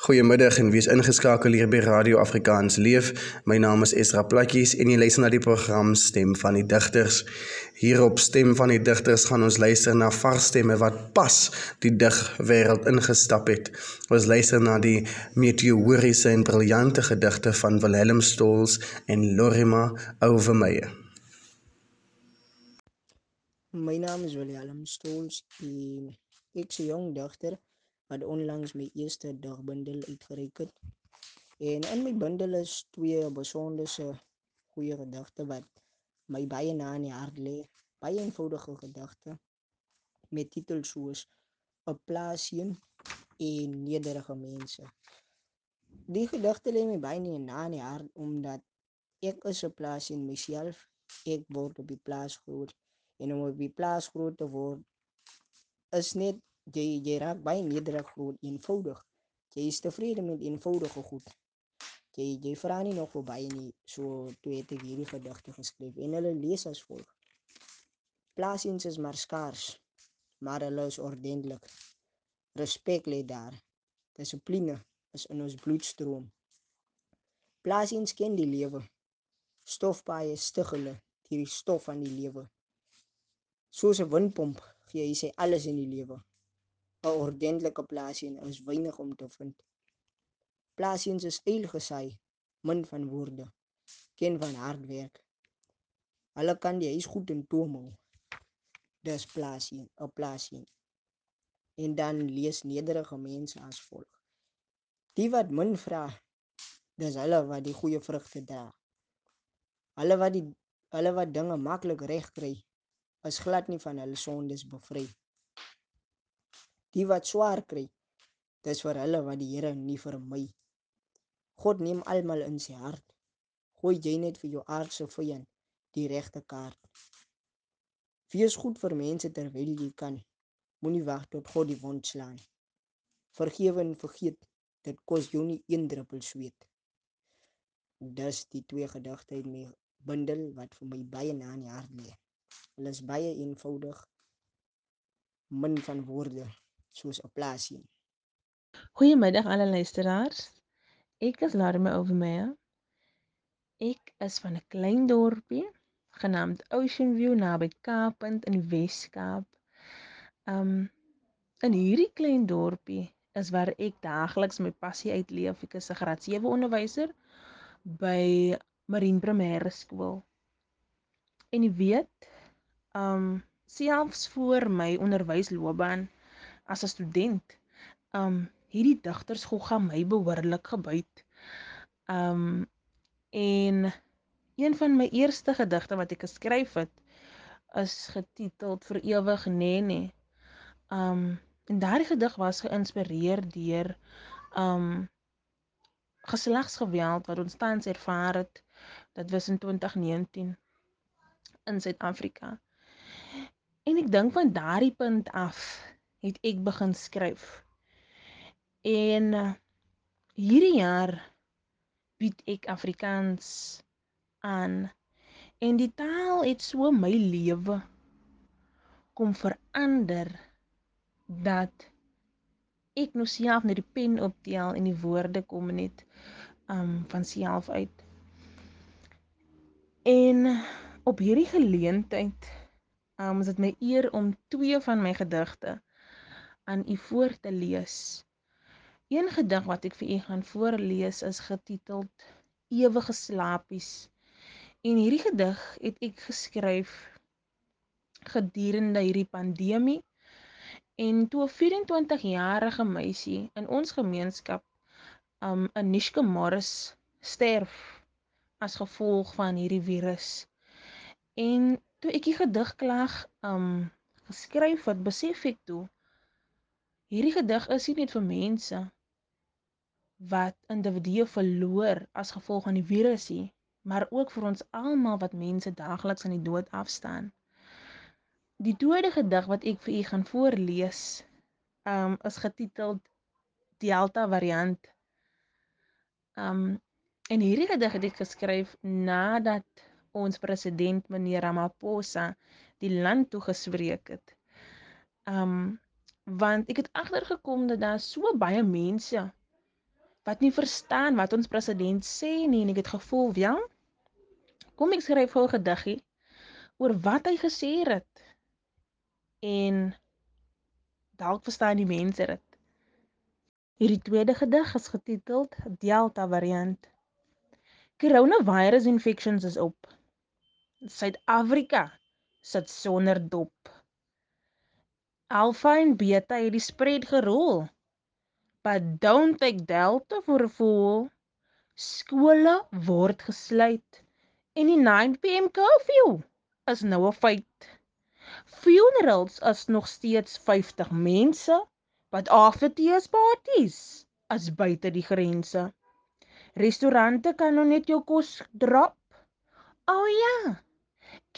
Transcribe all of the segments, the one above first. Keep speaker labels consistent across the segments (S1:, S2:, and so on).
S1: Goeiemiddag en wees ingeskakel hier by Radio Afrikaans Leef. My naam is Esra Platjies en jy luister na die program Stem van die Digters. Hier op Stem van die Digters gaan ons luister na vars stemme wat pas die digwêreld ingestap het. Ons luister na die meteoriese en briljante gedigte van Wilhelm Stolz en Lorima Overmeyer.
S2: My naam is Wilhelm Stolz en ek is 'n jong digter wat onlangs my eerste dagbundel uitgereik het. En in my bundel is twee besonderse goeie gedigte wat my baie na in die hart lê. Baie eenvoudige gedigte met titels soos 'n plaasie en nederige mense. Die gedigte lê my baie na in die hart omdat ek is 'n plaasie in myself. Ek word op die plaas groot en om op die plaas groot te word is net jy jy raak baie nederig groot eenvoudig. Jy is tevrede met eenvoudige goed. Jy jy vra nie nog vir baie nie. So toe het ek hierdie gedigte geskryf en hulle lees as volg. Plaasiens is maar skaars, maar hulle is ordentlik. Respek lê daar. Dissipline is in ons bloedstroom. Plaasiens ken die lewe. Stofpaaie stig hulle hierdie stof van die lewe. Soos 'n windpomp gee hy sy alles in die lewe. 'n ordentlike plaasie is weinig om te vind. Plaasiens is eil gesaai, min van woorde, ken van hard werk. Hulle kan die huis goed in toom hou. Dis plaasie, 'n plaasie. En dan lees nederige mense as volg. Die wat min vra, dis hulle wat die goeie vrugte dra. Hulle wat die hulle wat dinge maklik reg kry, is glad nie van hulle sondes bevry die wat swaar kry. Dis vir hulle wat die Here nie vermy. God neem almal in sy hart. Gooi jy net vir jou aardse vyand die regte kaart. Wees goed vir mense terwyl jy kan. Moenie wag tot God die wond slaan. Vergewe en vergeet, dit kos jou nie een druppel sweet. Dis die twee gedigte uit my bundel wat vir my baie na in die hart lê. Hulle is baie eenvoudig, min van woorde soos 'n plaasie.
S3: Goeiemiddag alle luisteraars. Ek is Larme Overmeyer. Ek is van 'n klein dorpie genaamd Ocean View naby Kaappunt in die Wes-Kaap. Um in hierdie klein dorpie is waar ek daagliks my passie uitleef. Ek is 'n graad 7 onderwyser by Marine Primêre Skool. En jy weet, um selfs voor my onderwysloopbaan as 'n student. Um hierdie digtersgog gaan my behoorlik gebyt. Um en een van my eerste gedigte wat ek geskryf het is getiteld vir ewig nee nee. Um en daardie gedig was geïnspireer deur um geslagsgeweld wat ons tans ervaar het. Dit was in 2019 in Suid-Afrika. En ek dink van daardie punt af het ek begin skryf. En uh, hierdie jaar bied ek Afrikaans aan en die taal het so my lewe kom verander dat ek nou self net die pen optel en die woorde kom net um van self uit. En op hierdie geleentheid um is dit my eer om twee van my gedigte aan u voor te lees. Een gedig wat ek vir u gaan voorlees is getiteld Ewige slapies. En hierdie gedig het ek geskryf gedurende hierdie pandemie en toe 'n 24-jarige meisie in ons gemeenskap um Anishka Morris sterf as gevolg van hierdie virus. En toe ek die gedig klaar um geskryf het, besef ek toe Hierdie gedig is nie net vir mense wat individue verloor as gevolg van die virus nie, maar ook vir ons almal wat mense daagliks aan die dood afstaan. Die tweede gedig wat ek vir u gaan voorlees, um is getiteld Delta variant. Um en hierdie gedig het ek geskryf nadat ons president meneer Ramaphosa die land toegespreek het. Um want ek het agtergekom dat daar so baie mense wat nie verstaan wat ons president sê nie en ek het gevoel, ja. Kom ek skryf gou 'n gediggie oor wat hy gesê het. En dalk verstaan die mense dit. Hierdie tweede gedig is getiteld Delta variant. Coronavirus infections is op. Suid-Afrika sit sonder dop. Alpha en Beta het die spread gerol. But don't take Delta for a fool. Skole word gesluit en die 9pm curfew is nou 'n feit. Funerals is nog steeds 50 mense wat aftertees parties as buite die grense. Restaurante kan nou net jou kos drop. O oh ja.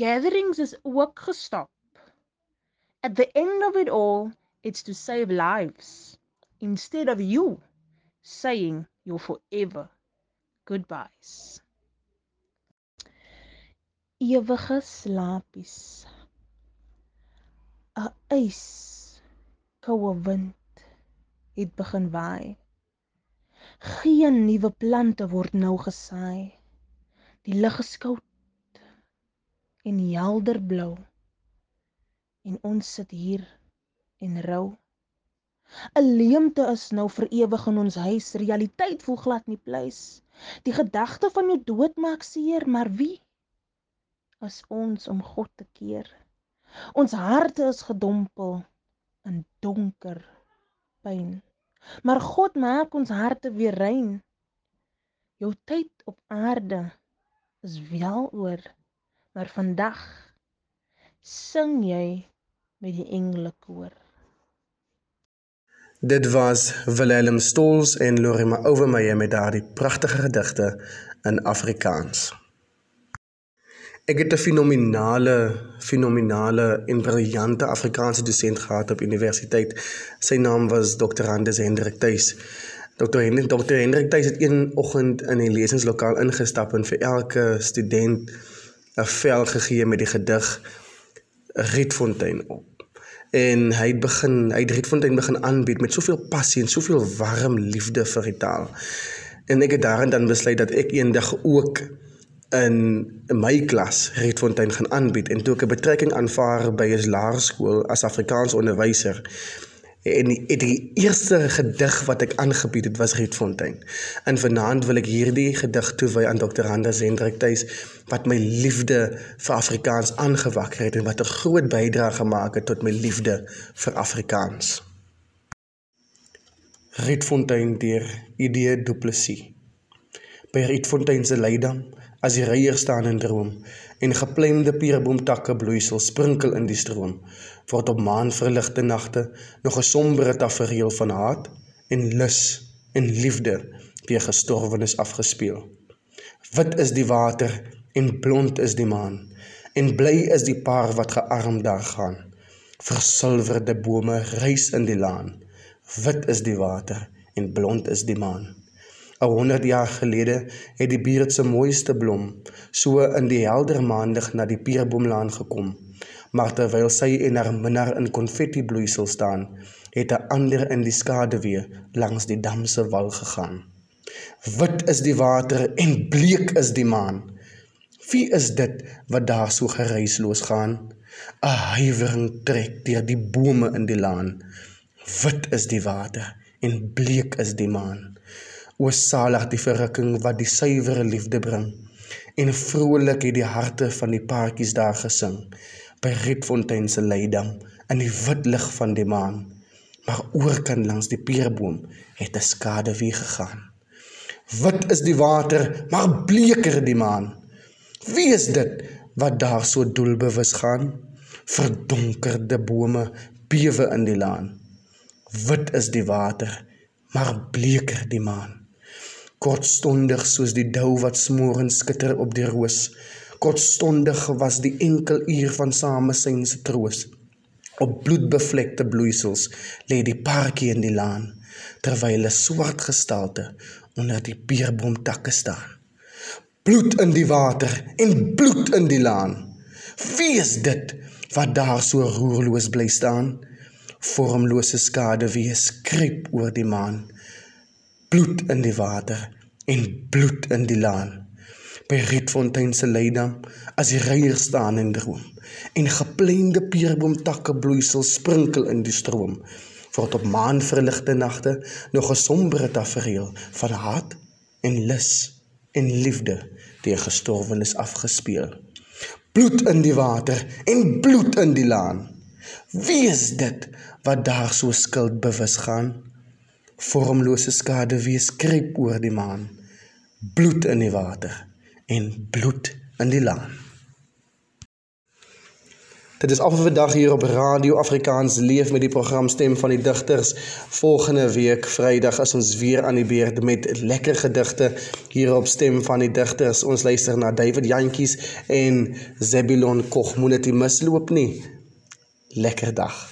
S3: Gatherings is ook gestop. At the end of it all, it's to save lives instead of you saying your forever goodbyes. Ewige slapies. 'n Ys koue wind het begin waai. Geen nuwe plante word nou gesaai. Die lug is koud en helder blou. En ons sit hier en rou. 'n Leemte is nou vir ewig in ons huis. Realiteit voel glad nie pleis. Die gedagte van jou dood maak seer, maar wie is ons om God te keer? Ons harte is gedompel in donker pyn. Maar God maak ons harte weer rein. Jou tyd op aarde is wel oor, maar vandag sing jy met die engele koor.
S1: Dit was Willem Stols en Lorima Overmeyer met daardie pragtige gedigte in Afrikaans. Ek het 'n fenominale fenominale en briljante Afrikaanse dosent gehad op universiteit. Sy naam was Dr. Anders Hendrik Tuis. Dr. Hendrik Dr. Hendrik Tuis het een oggend in die lesingslokaal ingestap en vir elke student 'n vel gegee met die gedig Rietfontein op. En hy het begin, hy het Rietfontein begin aanbied met soveel passie en soveel warm liefde vir die taal. En ek het daarin dan besluit dat ek eendag ook in my klas Rietfontein gaan aanbied en toe ek 'n betrekking aanvaar by 'n laerskool as Afrikaans onderwyser en die, die eerste gedig wat ek aangebied het was Rietfontein. En vanaand wil ek hierdie gedig toewy aan Dr. Anders Hendrik Tuis wat my liefde vir Afrikaans aangewakker het en wat 'n groot bydrae gemaak het tot my liefde vir Afrikaans. Rietfontein deur Idee Du Plessis. By Rietfontein se leidam as die reier staan in droom en geplemde pierboomtakke bloeisel sprinkel in die stroom word op maanverligte nagte nog 'n sombere tafereel van haat en lus en liefde weer gestorwenes afgespeel. Wit is die water en blond is die maan en bly is die paar wat gearm daar gaan. Versilverde bome reis in die laan. Wit is die water en blond is die maan 'n 100 jaar gelede het die buurt se mooiste blom so in die helder maandag na die pierboomlaan gekom. Maar terwyl sy en haar minnaar in konfetti bloeisel staan, het 'n ander in die skaduwee langs die dam se wal gegaan. Wit is die water en bleek is die maan. Wie is dit wat daar so geruisloos gaan? 'n Huiwering trek deur die bome in die laan. Wit is die water en bleek is die maan. O salig die verrukking wat die suiwere liefde bring. En vrolik het die harte van die paartjies daar gesing by Rietfontein se leidam in die wit lig van die maan. Maar oorkant langs die pierboom het 'n skade wie gegaan. Wit is die water, maar bleker die maan. Wie is dit wat daar so doelbewus gaan? Verdonkerde bome bewe in die laan. Wit is die water, maar bleker die maan kortstondig soos die dou wat smorens skitter op die roos. Kortstondig was die enkel uur van samesyn se troos. Op bloedbevlekte bloeisels lê die paartjie in die laan terwyl 'n swart gestalte onder die pierboomtakke staan. Bloed in die water en bloed in die laan. Is dit wat daar so roerloos bly staan? Vormlose skade wie skryp oor die maan bloed in die water en bloed in die laan. By Rietfontein se leidam as die reier staan en droom en geplende pierboomtakke bloeisel sprinkel in die stroom word op maanverligte nagte nog 'n sombere tafereel van haat en lus en liefde deur gestorwenes afgespeel. Bloed in die water en bloed in die laan. Wie is dit wat daar so skuldbewus gaan? Vormlose skade wees skryp oor die maan. Bloed in die water en bloed in die laan. Dit is af vir vandag hier op Radio Afrikaans leef met die program Stem van die Digters. Volgende week Vrydag is ons weer aan die beurt met lekker gedigte hier op Stem van die Digters. Ons luister na David Jantjies en Zebulon Koch. Moet dit misloop nie. Lekker dag.